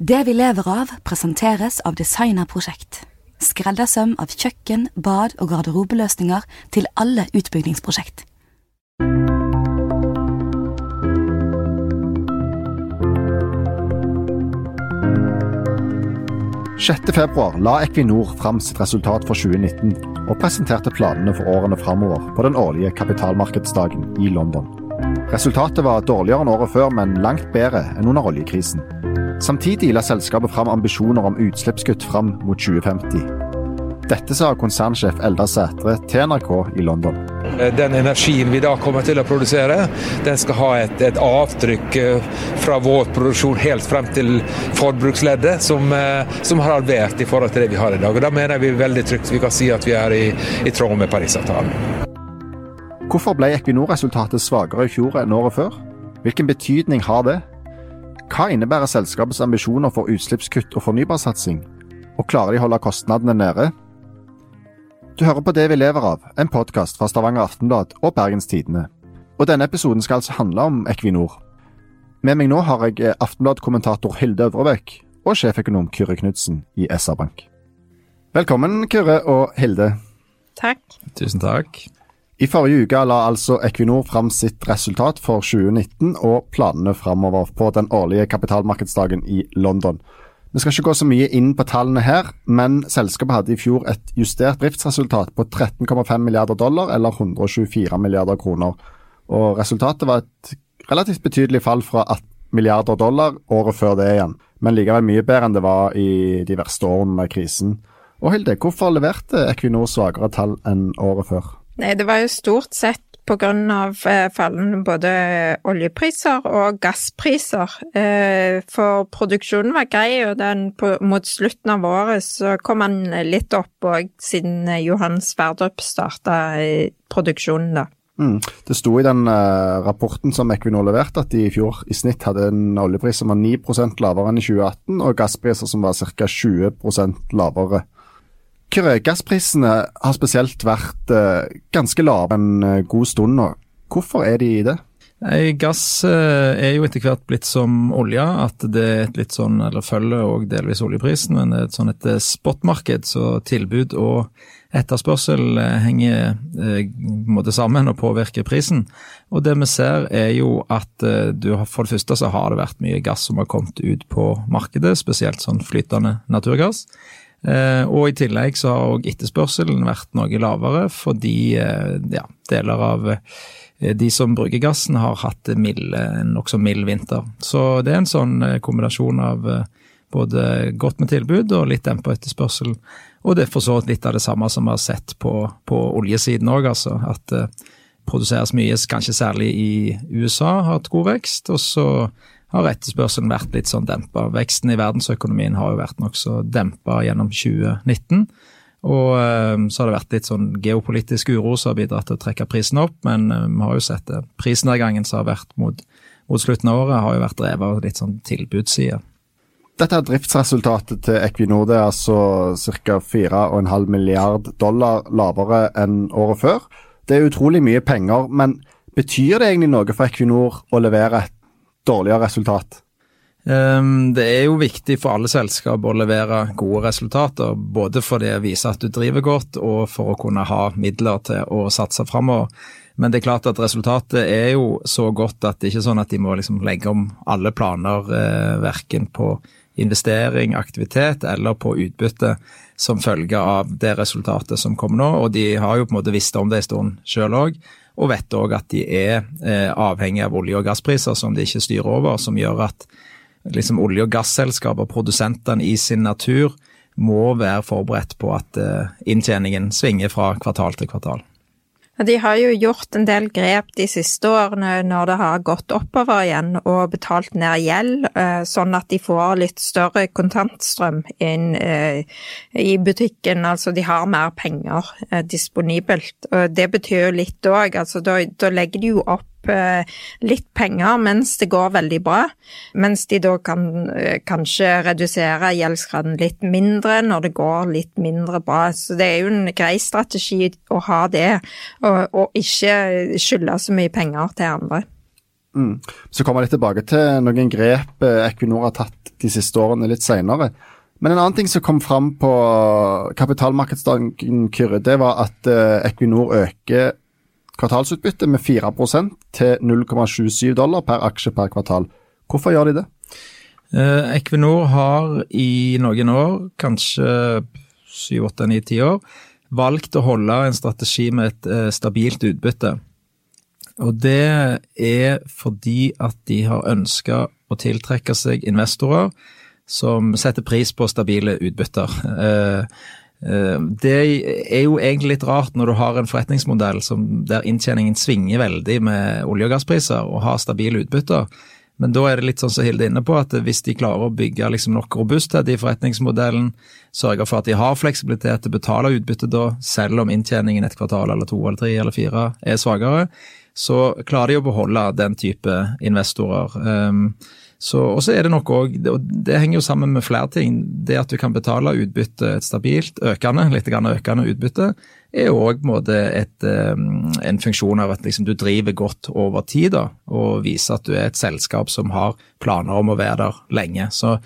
Det vi lever av, presenteres av Designerprosjekt. Skreddersøm av kjøkken, bad og garderobeløsninger til alle utbyggingsprosjekt. 6. februar la Equinor fram sitt resultat for 2019 og presenterte planene for årene framover på den årlige kapitalmarkedsdagen i London. Resultatet var dårligere enn året før, men langt bedre enn under oljekrisen. Samtidig la selskapet fram ambisjoner om utslippskutt fram mot 2050. Dette sa konsernsjef Eldar Sætre til NRK i London. Den energien vi da kommer til å produsere, den skal ha et, et avtrykk eh, fra vår produksjon helt frem til forbruksleddet, som, eh, som, har halvert i forhold til det vi har i dag. Og Da mener jeg vi er veldig trygt vi kan si at vi er i, i tråd med Parisavtalen. Hvorfor ble Equinor-resultatet svakere i fjor enn året før? Hvilken betydning har det? Hva innebærer selskapets ambisjoner for utslippskutt og fornybarsatsing? Og klarer de å holde kostnadene nede? Du hører på Det vi lever av, en podkast fra Stavanger Aftenblad og Bergens Tidende. Og denne episoden skal altså handle om Equinor. Med meg nå har jeg Aftenblad-kommentator Hilde Øvrebekk og sjeføkonom Kyrre Knudsen i SR-Bank. Velkommen, Kyrre og Hilde. Takk. Tusen takk. I forrige uke la altså Equinor fram sitt resultat for 2019 og planene framover på den årlige kapitalmarkedsdagen i London. Vi skal ikke gå så mye inn på tallene her, men selskapet hadde i fjor et justert driftsresultat på 13,5 milliarder dollar, eller 124 milliarder kroner. Og resultatet var et relativt betydelig fall fra 18 milliarder dollar året før det igjen, men likevel mye bedre enn det var i de verste årene med krisen. Og Hilde, hvorfor leverte Equinor svakere tall enn året før? Nei, det var jo stort sett pga. Eh, fallende både oljepriser og gasspriser. Eh, for produksjonen var grei, og den mot slutten av året så kom den litt opp òg, siden Johan Sverdrup starta produksjonen, da. Mm. Det sto i den rapporten som Equinor leverte, at de i fjor i snitt hadde en oljepris som var 9% lavere enn i 2018, og gasspriser som var ca. 20% lavere. Kyrre, gassprisene har spesielt vært eh, ganske lave en eh, god stund nå. Hvorfor er de i det? Nei, Gass eh, er jo etter hvert blitt som olje, at det er et litt sånn, eller følger òg delvis oljeprisen, men det er et sånn et spotmarked, så tilbud og etterspørsel henger eh, sammen og påvirker prisen. Og det vi ser er jo at du, for det første så har det vært mye gass som har kommet ut på markedet, spesielt sånn flytende naturgass. Eh, og i tillegg så har òg etterspørselen vært noe lavere, fordi eh, ja, deler av eh, de som bruker gassen har hatt en nokså mild vinter. Så det er en sånn kombinasjon av både godt med tilbud og litt dempa etterspørsel. Og det er for så vidt litt av det samme som vi har sett på, på oljesiden òg, altså. At det produseres mye, kanskje særlig i USA, har hatt god vekst. Og så har etterspørselen vært litt sånn dempa. Veksten i verdensøkonomien har jo vært nokså dempa gjennom 2019. Og eh, så har det vært litt sånn geopolitisk uro som har bidratt til å trekke prisen opp, men eh, vi har jo sett det. Prisnedgangen som har vært mot, mot, slutten av året, har jo vært drevet av litt sånn tilbudsside. Dette er driftsresultatet til Equinor. Det er altså ca. 4,5 milliard dollar lavere enn året før. Det er utrolig mye penger, men betyr det egentlig noe for Equinor å levere et dårligere resultat? Um, det er jo viktig for alle selskap å levere gode resultater, både for det å vise at du driver godt, og for å kunne ha midler til å satse framover. Men det er klart at resultatet er jo så godt at det ikke er sånn at de må liksom legge om alle planer, eh, verken på investering, aktivitet eller på utbytte som følge av det resultatet som kommer nå. Og de har jo på en måte visst om det en stund sjøl òg, og vet òg at de er eh, avhengig av olje- og gasspriser som de ikke styrer over, som gjør at liksom olje- og gasselskaper, produsentene i sin natur, må være forberedt på at eh, inntjeningen svinger fra kvartal til kvartal. De har jo gjort en del grep de siste årene når det har gått oppover igjen og betalt ned gjeld, eh, sånn at de får litt større kontantstrøm inn eh, i butikken. Altså de har mer penger eh, disponibelt. Det betyr jo litt òg, altså da, da legger de jo opp litt penger mens det går veldig bra, mens de da kan eh, kanskje redusere gjeldsgraden litt mindre når det går litt mindre bra. Så det er jo en grei strategi å ha det, og, og ikke skylde så mye penger til andre. Mm. Så kommer jeg tilbake til noen grep eh, Equinor har tatt de siste årene litt senere. Men en annen ting som kom fram på kapitalmarkedsdagen, Kyrre, det var at Equinor øker kvartalsutbytte med 4% til 0,77 dollar per aksje per kvartal. Hvorfor gjør de det? Eh, Equinor har i noen år, kanskje 7, 8, 9, 10 år, valgt å holde en strategi med et eh, stabilt utbytte. Og det er fordi at de har ønska å tiltrekke seg investorer som setter pris på stabile utbytter. Eh, det er jo egentlig litt rart når du har en forretningsmodell der inntjeningen svinger veldig med olje- og gasspriser og har stabile utbytter. Men da er det litt sånn som Hilde er inne på, at hvis de klarer å bygge liksom nok robusthet i forretningsmodellen, sørge for at de har fleksibilitet til å betale utbytte da, selv om inntjeningen et kvartal eller to eller tre eller fire er svakere, så klarer de å beholde den type investorer. Um, og så er det nok òg, og det henger jo sammen med flere ting, det at du kan betale utbytte et stabilt, økende, litt økende utbytte, er òg en funksjon av at liksom, du driver godt over tid da, og viser at du er et selskap som har planer om å være der lenge. Så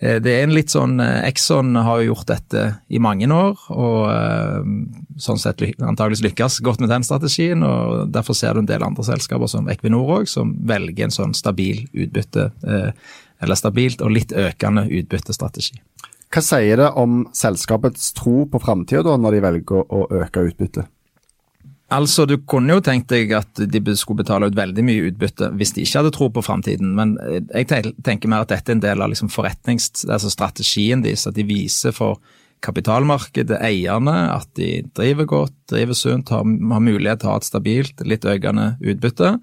det er en litt sånn eh, Exxon har jo gjort dette i mange år, og eh, sånn sett antageligvis lykkes godt med den strategien. og Derfor ser du en del andre selskaper som Equinor òg, som velger en sånn stabil utbytte, eller stabilt og litt økende utbyttestrategi. Hva sier det om selskapets tro på framtida når de velger å øke utbyttet? Altså, Du kunne jo tenkt deg at de skulle betale ut veldig mye utbytte hvis de ikke hadde tro på framtiden, men eh, jeg tenker mer at dette er en del av liksom altså strategien deres. At de viser for kapitalmarkedet, eierne, at de driver godt, driver sunt, har, har mulighet til å ha et stabilt, litt økende utbytte.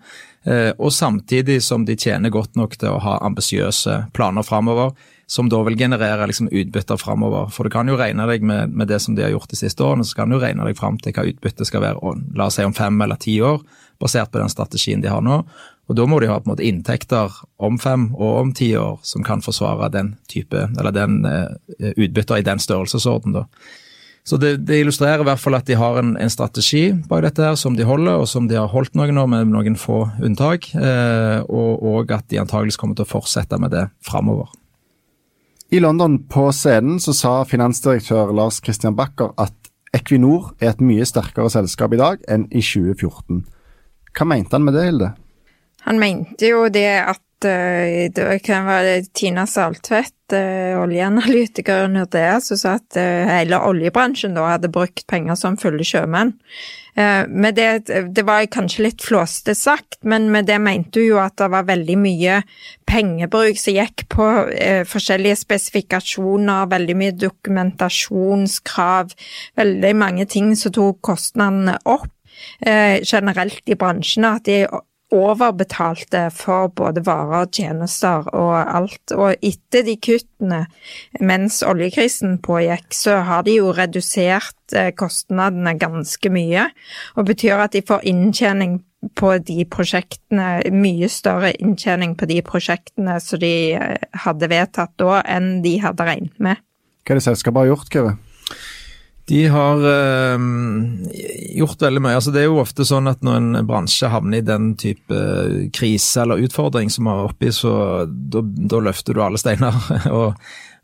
Eh, og samtidig som de tjener godt nok til å ha ambisiøse planer framover som da vil generere liksom utbytter framover. For du kan jo regne deg med, med, det som de har gjort de siste årene, så kan du regne deg fram til hva utbyttet skal være la oss si om fem eller ti år, basert på den strategien de har nå. Og Da må de ha på en måte inntekter om fem og om ti år som kan forsvare den type, eller den eh, utbytter i den størrelsesorden. da. Så det, det, illustrerer i hvert fall at de har en, en, strategi bak dette her som de holder, og som de har holdt noen år med noen få unntak. Eh, og, og, at de antageligvis kommer til å fortsette med det framover. I London på scenen så sa finansdirektør Lars Christian Backer at Equinor er et mye sterkere selskap i dag enn i 2014. Hva mente han med det, Hilde? Han mente jo det at uh, det kan være Tina Saltvedt, oljeanalytikeren oljeanalytiker i Nordea, som sa at uh, hele oljebransjen da hadde brukt penger som fulle sjømenn. Uh, med det, det var kanskje litt flåste sagt, men med det mente hun jo at det var veldig mye pengebruk som gikk på forskjellige spesifikasjoner, veldig mye dokumentasjonskrav, veldig mange ting som tok kostnadene opp generelt i bransjene, at de overbetalte for både varer og tjenester og alt. Og etter de kuttene, mens oljekrisen pågikk, så har de jo redusert eh, kostnadene ganske mye. Og betyr at de får inntjening på de prosjektene, mye større inntjening på de prosjektene som de eh, hadde vedtatt da, enn de hadde regnet med. Hva er det selskapet har gjort, Kyrre? De har øh, gjort veldig mye. Altså, det er jo ofte sånn at når en bransje havner i den type krise eller utfordring som vi er oppe i, så da løfter du alle steiner. og,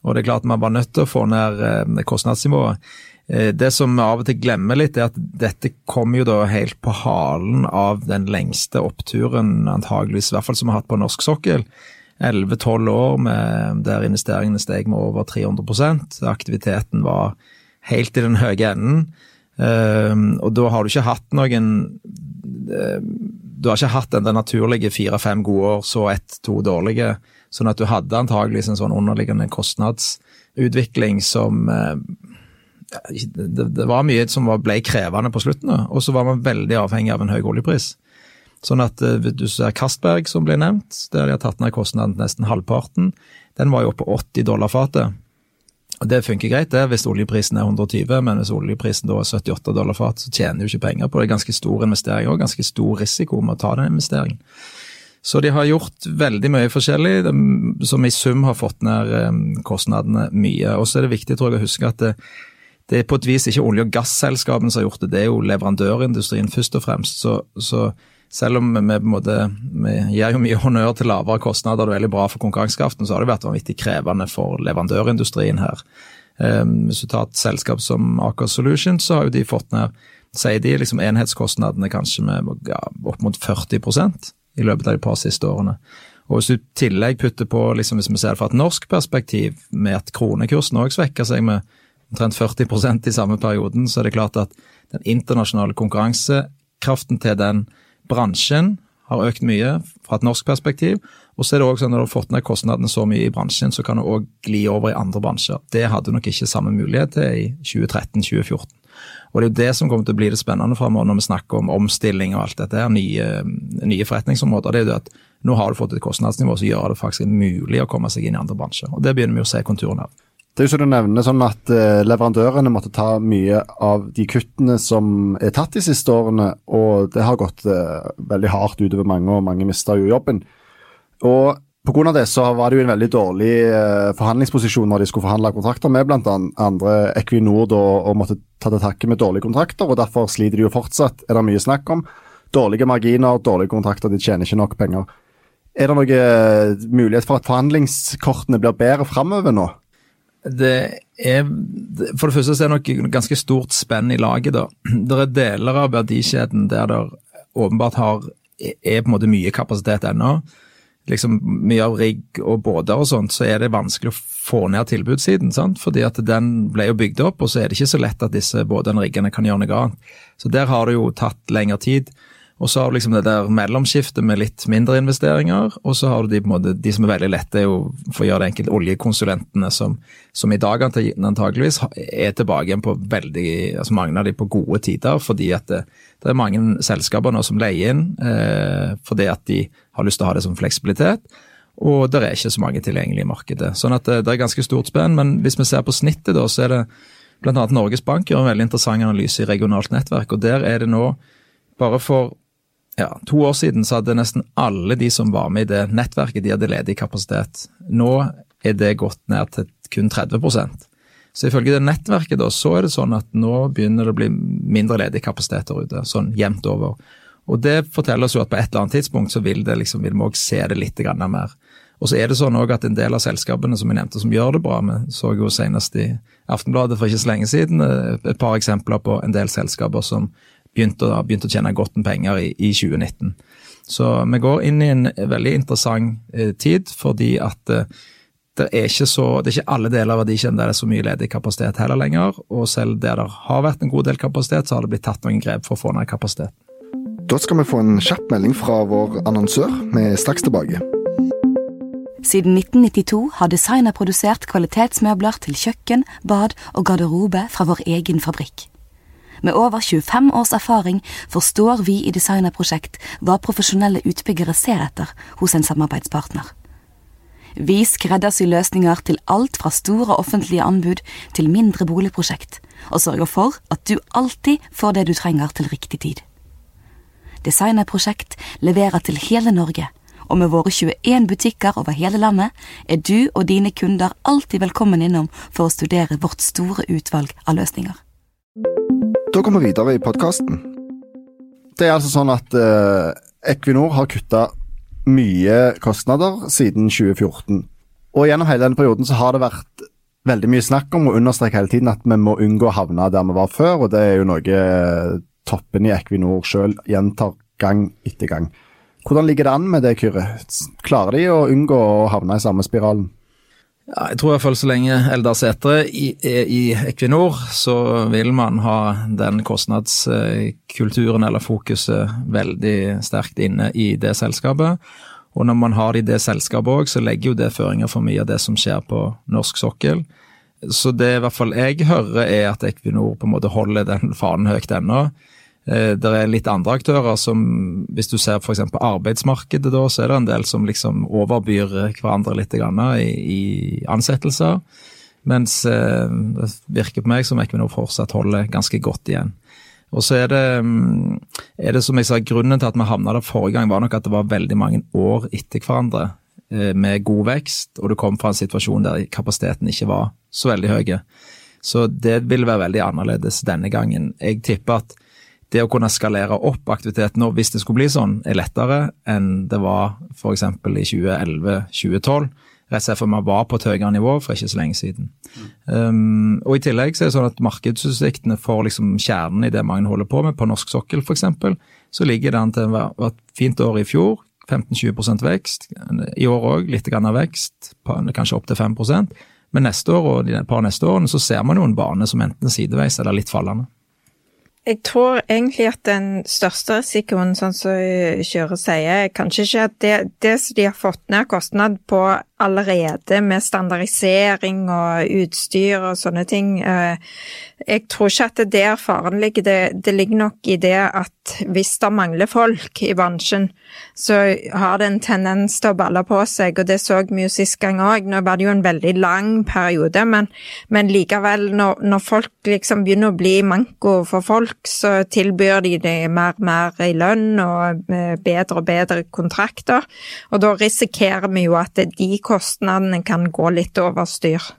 og, det er klart man var nødt til å få ned øh, kostnadsnivået. Eh, det som vi av og til glemmer litt, er at dette kom jo da helt på halen av den lengste oppturen antageligvis, i hvert fall som vi har hatt på norsk sokkel. 11-12 år med, der investeringene steg med over 300% Aktiviteten var helt i den høye enden. Uh, og da har du ikke hatt noen uh, Du har ikke hatt den naturlige fire-fem gode år, så ett-to dårlige. Sånn at du hadde antageligvis en sånn underliggende kostnadsutvikling som uh, det, var mye som ble krevende på slutten, og så var man veldig avhengig av en høy oljepris. Sånn at du ser Castberg, som ble nevnt, der de har tatt ned kostnaden nesten halvparten. Den var jo oppe på 80 dollar fatet. Det funker greit, det, hvis oljeprisen er 120, men hvis oljeprisen da er 78 dollar fat, så tjener du ikke penger på det. Ganske stor investering og ganske stor risiko med å ta den investeringen. Så de har gjort veldig mye forskjellig, som i sum har fått ned eh, kostnadene mye. Og så er det viktig tror jeg, å huske at det, det er på et vis ikke olje- og gasselskapene som har gjort det, det er jo leverandørindustrien først og fremst. Så, så selv om vi, på en måte, vi gir jo mye honnør til lavere kostnader, det er veldig bra for konkurransekraften, så har det vært vanvittig krevende for leverandørindustrien her. Um, hvis du tar et selskap som Aker Solutions, så har jo de fått ned sier de liksom enhetskostnadene kanskje med ja, opp mot 40% i løpet av de par siste årene. Og Hvis du tillegg putter på, liksom hvis vi ser det fra et norsk perspektiv, med at kronekursen òg svekker seg med omtrent 40% i samme perioden, så er det klart at den internasjonale konkurransekraften til den bransjen har økt mye fra et norsk perspektiv. Og så er det også sånn at når du har fått ned kostnadene så mye i bransjen, så kan du òg gli over i andre bransjer. Det hadde du nok ikke samme mulighet til i 2013-2014. Og det er jo det som kommer til å bli det spennende framover når vi snakker om omstilling og alt dette her, nye, nye forretningsområder. Det er jo det at nå har du fått et kostnadsnivå som gjør det faktisk mulig å komme seg inn i andre bransjer. Og det begynner vi å se konturene av. Det er jo som du nevner sånn at eh, Leverandørene måtte ta mye av de kuttene som er tatt de siste årene, og det har gått eh, veldig hardt utover mange, og mange mista jo jobben. Og Pga. det så var det jo en veldig dårlig eh, forhandlingsposisjon når de skulle forhandle kontrakter med bl.a. andre Equinor da, og måtte ta til takke med dårlige kontrakter, og derfor sliter de jo fortsatt, er det mye snakk om. Dårlige marginer, dårlige kontrakter, de tjener ikke nok penger. Er det noen mulighet for at forhandlingskortene blir bedre framover nå? Det er For det første så er det nok ganske stort spenn i laget, da. Det er deler av verdikjeden der det åpenbart har, er på en måte mye kapasitet ennå. Liksom Mye av rigg og båter og sånt, så er det vanskelig å få ned tilbudssiden. sant? Fordi at den ble jo bygd opp, og så er det ikke så lett at disse båtene og riggene kan gjøre noe annet. Så der har det jo tatt lengre tid. Og så har du liksom det der mellomskiftet med litt mindre investeringer, og så har du de, måte, de som er veldig lette, er jo for å gjøre det enkelt, oljekonsulentene som, som i dag antageligvis er tilbake igjen på veldig altså Mange av de på gode tider, fordi at det, det er mange selskaper nå som leier inn eh, fordi at de har lyst til å ha det som fleksibilitet. Og det er ikke så mange tilgjengelige i markedet. Sånn at det, det er ganske stort spenn. Men hvis vi ser på snittet, da, så er det bl.a. Norges Bank gjør en veldig interessant analyse i regionalt nettverk. og Der er det nå bare for ja, to år siden så hadde nesten alle de som var med i det nettverket, de hadde ledig kapasitet. Nå er det gått ned til kun 30% Så ifølge det nettverket da, så er det sånn at nå begynner det å bli mindre ledig kapasitet der ute, sånn jevnt over. Og det forteller oss jo at på et eller annet tidspunkt så vil, det liksom, vil vi òg se det litt mer. Og så er det sånn også at en del av selskapene som jeg nevnte som gjør det bra, vi så jo senest i Aftenbladet for ikke så lenge siden eh, et par eksempler på en del selskaper som begynte, begynte å tjene godt med penger i, i, 2019. Så vi går inn i en veldig interessant eh, tid, fordi at eh, det er ikke så, det er ikke alle deler av verdikjeden der det er så mye ledig kapasitet heller lenger. Og selv der det har vært en god del kapasitet, så har det blitt tatt noen grep for å få ned kapasitet. Da skal vi få en kjapp melding fra vår annonsør. Vi er straks tilbake. Siden 1992 har designer produsert kvalitetsmøbler til kjøkken, bad og garderobe fra vår egen fabrikk. Med over 25 års erfaring forstår vi i Designerprosjekt hva profesjonelle utbyggere ser etter hos en samarbeidspartner. Vi skreddersyr løsninger til alt fra store offentlige anbud til mindre boligprosjekt, og sørger for at du alltid får det du trenger til riktig tid. Designerprosjekt leverer til hele Norge, og med våre 21 butikker over hele landet er du og dine kunder alltid velkommen innom for å studere vårt store utvalg av løsninger. Da går vi videre i podkasten. Det er altså sånn at uh, Equinor har kutta mye kostnader siden 2014. Og gjennom hele denne perioden så har det vært veldig mye snakk om og understreke hele tiden at vi må unngå å havne der vi var før, og det er jo noe toppen i Equinor sjøl gjentar gang etter gang. Hvordan ligger det an med det, Kyrre? Klarer de å unngå å havne i samme spiralen? Ja, jeg tror i hvert fall så lenge Eldar Sætre er i Equinor, så vil man ha den kostnadskulturen eller fokuset veldig sterkt inne i det selskapet. Og når man har det i det selskapet òg, så legger jo det føringer for mye av det som skjer på norsk sokkel. Så det i hvert fall jeg hører, er at Equinor på en måte holder den fanen høyt ennå. Eh, det er litt andre aktører som, hvis du ser f.eks. arbeidsmarkedet, da, så er det en del som liksom overbyr hverandre litt i, i ansettelser. Mens eh, det virker på meg som Equinor fortsatt holder ganske godt igjen. Og så er det, mm, er det som jeg sa, grunnen til at vi havna der forrige gang, var nok at det var veldig mange år etter hverandre eh, med god vekst, og du kom fra en situasjon der kapasiteten ikke var så veldig høy. Så det vil være veldig annerledes denne gangen. Jeg tipper at det å kunne skalere opp aktiviteten nå, hvis det skulle bli sånn, er lettere enn det var f.eks. i 2011-2012 rett og slett fordi vi var på et høyere nivå for ikke så lenge siden. Mm. Um, og I tillegg så er det sånn at markedsutsiktene for liksom kjernen i det mange holder på med, på norsk sokkel f.eks., så ligger det an til et fint år i fjor. 15-20% vekst. I år òg litt grann av vekst, kanskje opp til 5 Men neste år og de par neste årene så ser man jo en bane som enten sideveis eller litt fallende. Jeg tror egentlig at den største risikoen, sånn som Kjøre sier, er kanskje ikke at det, det som de har fått ned kostnad på allerede med standardisering og utstyr og sånne ting. Jeg tror ikke at det er der faren ligger. Det, det, ligger nok i det at hvis det mangler folk i bransjen, så har det en tendens til å balle på seg, og det så vi jo sist gang òg. Nå var det jo en veldig lang periode, men, men likevel, når, når, folk liksom begynner å bli manko for folk, så tilbyr de det mer og mer i lønn og eh, bedre og bedre kontrakter, og da risikerer vi jo at de kostnadene kan gå litt over styr.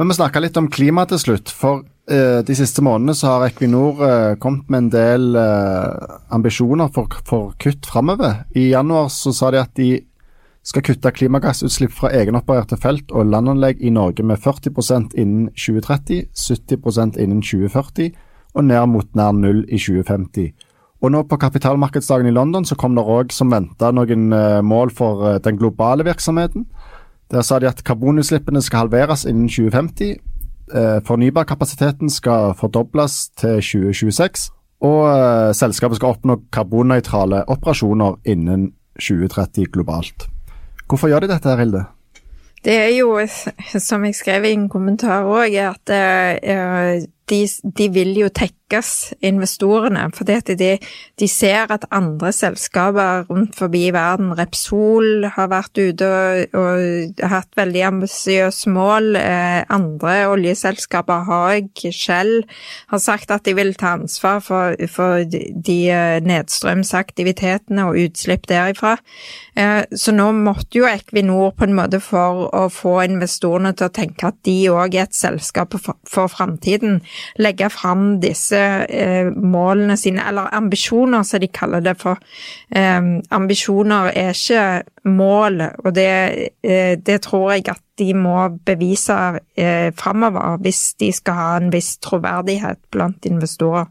Men vi snakka litt om klima til slutt. For uh, de siste månedene så har Equinor uh, kommet med en del uh, ambisjoner for, for kutt framover. I januar så sa de at de skal kutte klimagassutslipp fra egenopererte felt og landanlegg i Norge med 40% innen 2030, 70% innen 2040 og ned mot nær null i 2050. Og nå på kapitalmarkedsdagen i London så kom det òg som venta noen mål for den globale virksomheten. Der sa de at karbonutslippene skal halveres innen 2050. Uh, fornybarkapasiteten skal fordobles til 2026. Og selskapet skal oppnå karbonnøytrale operasjoner innen 2030 globalt. Hvorfor gjør de dette, Hilde? Det er jo, som jeg skrev i en kommentar òg, at de, de, vil jo tekkes, investorene, fordi at de, de, ser at andre selskaper rundt forbi verden, Repsol har vært ute og, og hatt veldig ambisiøse mål. Eh, andre oljeselskaper, Haag, Shell, har sagt at de vil ta ansvar for, for de eh, nedstrømsaktivitetene og utslipp derifra. Eh, så nå måtte jo Equinor på en måte for å få investorene til å tenke at de òg er et selskap for, for framtiden legge fram disse eh, målene sine, eller ambisjoner, som de kaller det for. Eh, ambisjoner er ikke mål, og det, eh, det, tror jeg at de må bevise eh, framover hvis de skal ha en viss troverdighet blant investorer.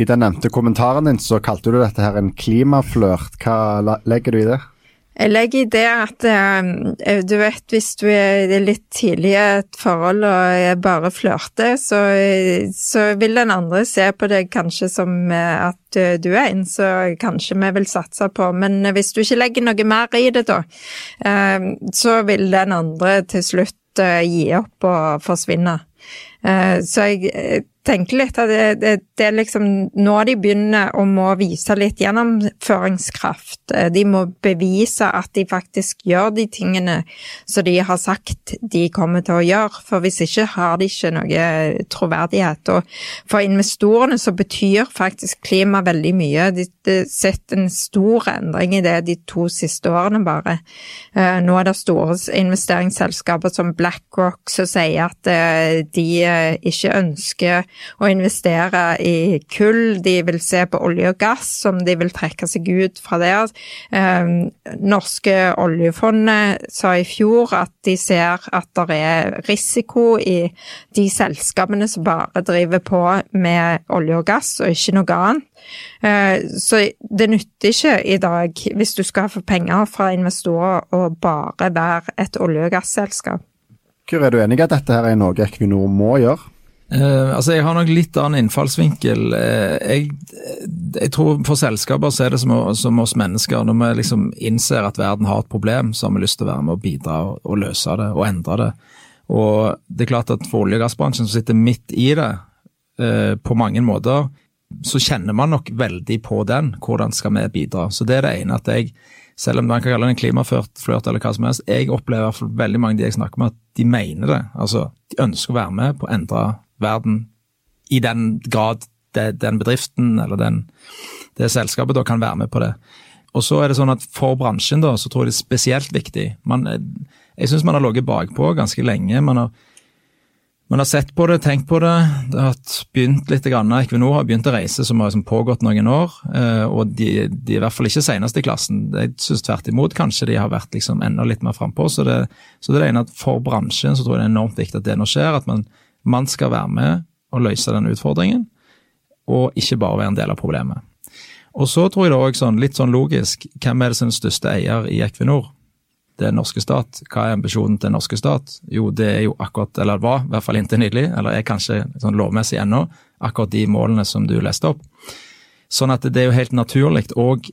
I den nevnte kommentaren din så kalte du dette her en klimaflørt. Hva legger du i det? Jeg legger i det at eh, du vet hvis du er litt tidlig i et forhold og bare flørter, så, så, vil den andre se på deg kanskje som eh, at du er en så kanskje vi vil satse på, men hvis du ikke legger noe mer i det da, eh, så vil den andre til slutt gi opp og forsvinne. Så jeg tenker litt at det, det, det, er liksom nå de begynner å må vise litt gjennomføringskraft. Eh, de må bevise at de faktisk gjør de tingene som de har sagt de kommer til å gjøre, for hvis ikke har de ikke noe troverdighet. Og for investorene så betyr faktisk klima veldig mye. De har sett en stor endring i det de to siste årene bare. Eh, nå er det store investeringsselskaper som BlackRock som sier at eh, de ikke ønsker å investere i kull, de vil se på olje og gass, som de vil trekke seg ut fra det. Norske oljefondet sa i fjor at de ser at det er risiko i de selskapene som bare driver på med olje og gass, og ikke noe annet. Eh, så det nytter ikke i dag, hvis du skal få penger fra investorer, å bare være et olje- og gasselskap. Hvor er du enig i at dette her er noe Equinor må gjøre? Uh, altså Jeg har nok litt annen innfallsvinkel. Uh, jeg, jeg, tror For selskaper så er det som, som, oss mennesker. Når vi liksom innser at verden har et problem, så har vi lyst til å være med å bidra og, og løse det og endre det. Og det er klart at For olje- og gassbransjen som sitter midt i det, uh, på mange måter, så kjenner man nok veldig på den. Hvordan skal vi bidra? Så det er det ene at jeg, selv om man kan kalle det en klimaflørt eller hva som helst, jeg opplever fall veldig mange de jeg snakker med, at de mener det. Altså, de ønsker å være med på å endre verden i den grad det, den bedriften eller den, det selskapet da kan være med på det. Og så er det sånn at For bransjen da, så tror jeg det er spesielt viktig. Man, jeg syns man har ligget bakpå ganske lenge. Man har man har sett på det, tenkt på det. Det har begynt litt. Grann. Equinor har begynt å reise som har liksom pågått noen år. Eh, og de, de er i hvert fall ikke senest i klassen. Jeg synes tvert imot kanskje de har vært liksom enda litt mer frampå. Så, så det er det ene at for bransjen så tror jeg det er enormt viktig at det nå skjer. At man, man skal være med og løse den utfordringen, og ikke bare være en del av problemet. Og så tror jeg det òg sånn, litt sånn logisk, hvem er det er største eier i Equinor? Det den norske stat. Hva er ambisjonen til den norske stat? Jo, det er jo akkurat, eller var, i hvert fall inntil nylig, eller er kanskje sånn lovmessig ennå, akkurat de målene som du leste opp. Sånn at det er jo helt naturlig, og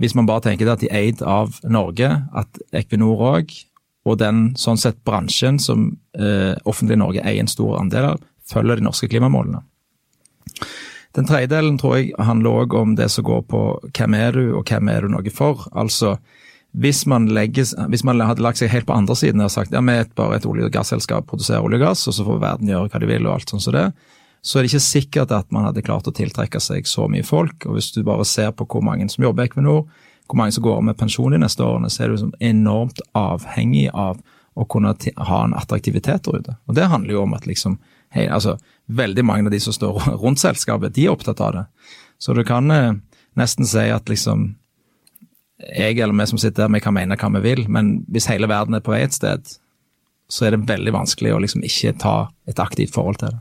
hvis man bare tenker det at de er eid av Norge, at Equinor òg, og den sånn sett bransjen som eh, offentlig Norge eier en stor andel av, følger de norske klimamålene. Den tredje delen tror jeg handler òg om det som går på hvem er du, og hvem er du noe for. Altså, hvis man, legges, hvis man, hadde lagt seg helt på andre siden og sagt ja, vi er bare et olje- og gasselskap, produserer olje og gass, og så får verden gjøre hva de vil, og alt sånn som det, så er det ikke sikkert at man hadde klart å tiltrekke seg så mye folk. og Hvis du bare ser på hvor mange som jobber i Equinor, hvor mange som går med pensjon de neste årene, så er du liksom enormt avhengig av å kunne ha en attraktivitet der ute. Og Det handler jo om at liksom, hei, altså, veldig mange av de som står rundt selskapet, de er opptatt av det. Så du kan eh, nesten si at liksom jeg eller vi som sitter her, vi kan mene hva vi vil, men hvis hele verden er på vei et sted, så er det veldig vanskelig å liksom ikke ta et aktivt forhold til det.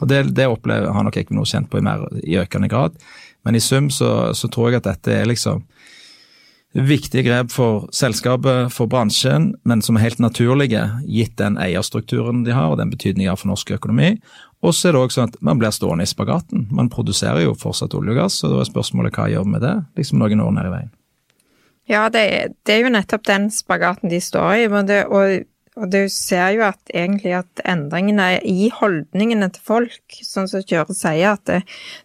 Og Det, det opplever, har nok Equinor kjent på i, mer, i økende grad, men i sum så, så, tror jeg at dette er liksom viktige grep for selskapet, for bransjen, men som er helt naturlige, gitt den eierstrukturen de har og den betydningen de har for norsk økonomi. Og så er det også sånn at man blir stående i spagaten. Man produserer jo fortsatt olje og gass, og da er spørsmålet hva gjør vi med det, liksom noen år ned i veien. Ja, det, det, er jo nettopp den spagaten de står i. Det, og, og du ser jo at egentlig at endringene i holdningene til folk, sånn som Kjøre sier, at det,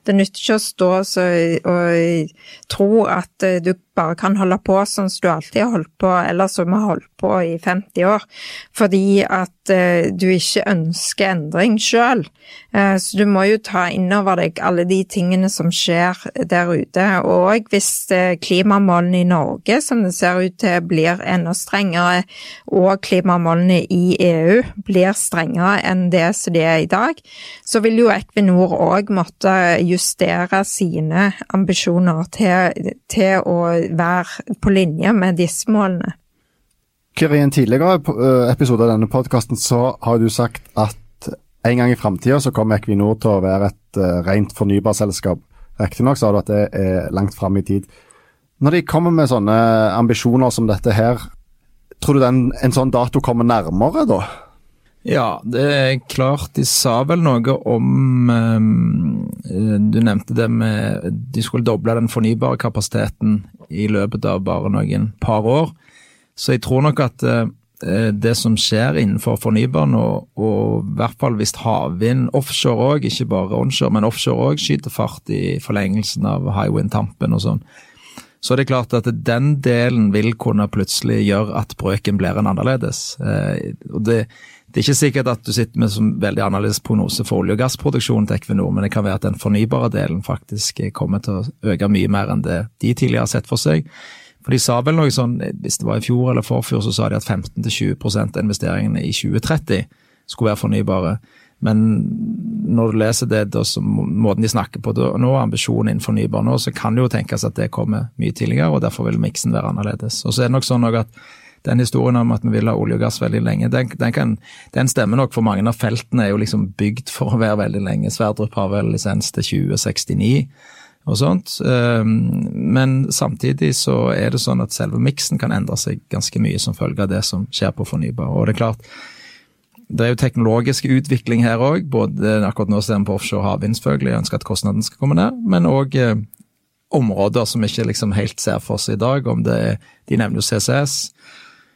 det nytter ikke å stå og, og tro at eh, du bare kan holde på sånn som du alltid har holdt på, eller som har holdt på i 50 år, fordi at uh, du ikke ønsker endring sjøl. Uh, så du må jo ta inn over deg alle de tingene som skjer der ute. Og hvis uh, klimamålene i Norge, som det ser ut til, blir enda strengere, og klimamålene i EU blir strengere enn det som de er i dag, så vil jo Equinor òg måtte justere sine ambisjoner til, til å være på linje med disse målene. Kyrre, I en tidligere eh, episode av denne podkasten så har du sagt at en gang i framtida så kommer Equinor til å være et uh, rent fornybarselskap. Riktignok sa du at det er langt fram i tid. Når de kommer med sånne ambisjoner som dette her, tror du den, en sånn dato kommer nærmere da? Ja, det er klart. De sa vel noe om um, Du nevnte det med De skulle doble den fornybare kapasiteten i løpet av bare noen par år. Så jeg tror nok at uh, det som skjer innenfor fornybar nå, og i hvert fall hvis havvind offshore òg, ikke bare onshore, men offshore òg, skyter fart i forlengelsen av Highwind Tampen og sånn, så er det klart at den delen vil kunne plutselig gjøre at brøken blir en annerledes. Og det det er ikke sikkert at du sitter med som veldig annerledes prognose for olje- og gassproduksjonen til Equinor, men det kan være at den fornybare delen faktisk kommer til å øke mye mer enn det de tidligere har sett for seg. For de sa vel noe sånn, hvis det var i fjor eller forfjor, så sa de at 15-20 av investeringene i 2030 skulle være fornybare. Men når du leser det da, så måten de snakker på da, nå, ambisjonen innen fornybar nå, så kan det jo tenkes at det kommer mye tidligere, og derfor vil miksen være annerledes. Og så er det nok sånn at den historien om at vi vil ha olje og gass veldig lenge, den, den, kan, den, stemmer nok for mange av feltene er jo liksom bygd for å være veldig lenge. Sverdrup har vel lisens til 2069 og sånt. Ehm, men samtidig så er det sånn at selve miksen kan endre seg ganske mye som følge av det som skjer på fornybar. Og det er klart, det er jo teknologisk utvikling her òg. Akkurat nå ser vi på offshore havvind, selvfølgelig. Jeg ønsker at kostnaden skal komme ned. Men òg eh, områder som vi ikke liksom helt ser for oss i dag. om det er, De nevner jo CCS.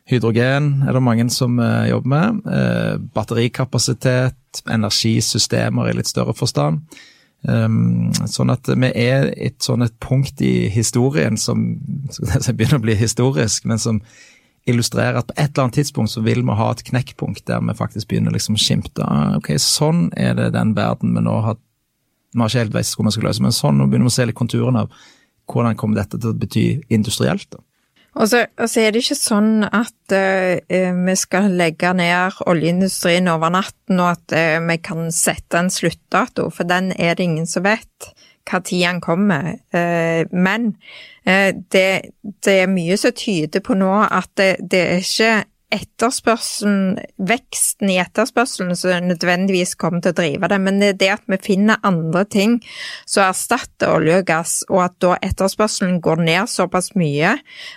Hydrogen er det mange som uh, jobber med. Uh, batterikapasitet, energisystemer i litt større forstand. Um, sånn at vi er et sånn et punkt i historien som, som begynner å bli historisk, men som illustrerer at på et eller annet tidspunkt så vil vi ha et knekkpunkt der vi faktisk begynner liksom å skimte ah, ok, sånn er det den verden vi nå har Vi har ikke helt visst hvor vi skal løse, men sånn, nå begynner vi å se litt konturene av hvordan kommer dette til å bety industrielt. da. Og så, og så, er det ikke sånn at uh, vi skal legge ned oljeindustrien over natten, og at uh, vi kan sette en sluttdato, for den er det ingen som vet hva tid den kommer. Uh, men det, det, er mye som tyder på nå at det, det er ikke etterspørselen, veksten i etterspørselen som nødvendigvis kommer til å drive det, men det er det at vi finner andre ting som erstatter olje og gass, og at da etterspørselen går ned såpass mye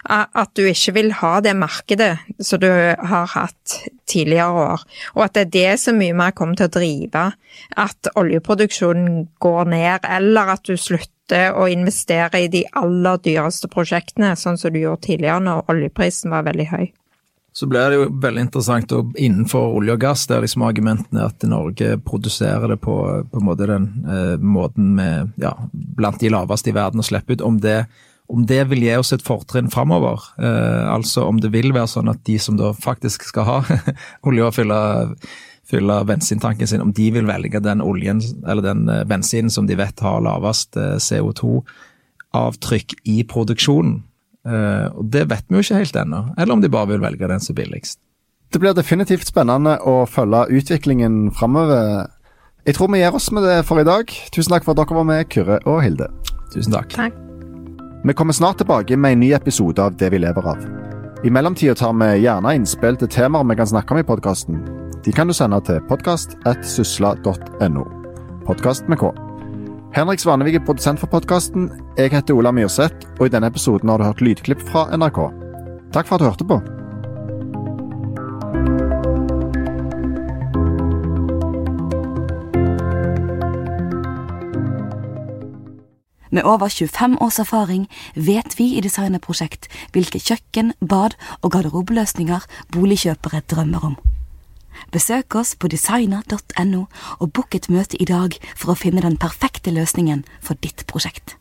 at du ikke vil ha det markedet som du har hatt tidligere år, og at det er det som mye mer kommer til å drive at oljeproduksjonen går ned, eller at du slutter å investere i de aller dyreste prosjektene, sånn som du gjorde tidligere når oljeprisen var veldig høy så blir det jo veldig interessant og innenfor olje og gass. Det er liksom argumentene at Norge produserer det på, på en måte den eh, måten med ja, blant de laveste i verden å slippe ut. Om det, om det vil gi oss et fortrinn framover. Eh, altså om det vil være sånn at de som da faktisk skal ha olje og fylle, fylle bensintanken sin, om de vil velge den oljen eller den eh, bensinen som de vet har lavest eh, CO2-avtrykk i produksjonen. Uh, og Det vet vi jo ikke helt ennå, eller om de bare vil velge den som billigst. Det blir definitivt spennende å følge utviklingen framover. Jeg tror vi gir oss med det for i dag. Tusen takk for at dere var med, Kyrre og Hilde. Tusen takk. takk. Vi kommer snart tilbake med en ny episode av Det vi lever av. I mellomtida tar vi gjerne innspill til temaer vi kan snakke om i podkasten. De kan du sende til podkast.sysla.no. Podkast med K. Henrik Svanevik er produsent for podkasten. Jeg heter Ola Myrseth, og i denne episoden har du hørt lydklipp fra NRK. Takk for at du hørte på. Med over 25 års erfaring vet vi i Designerprosjekt hvilke kjøkken, bad og garderobeløsninger boligkjøpere drømmer om. Besøk oss på designer.no og book et møte i dag for å finne den perfekte løsningen for ditt prosjekt.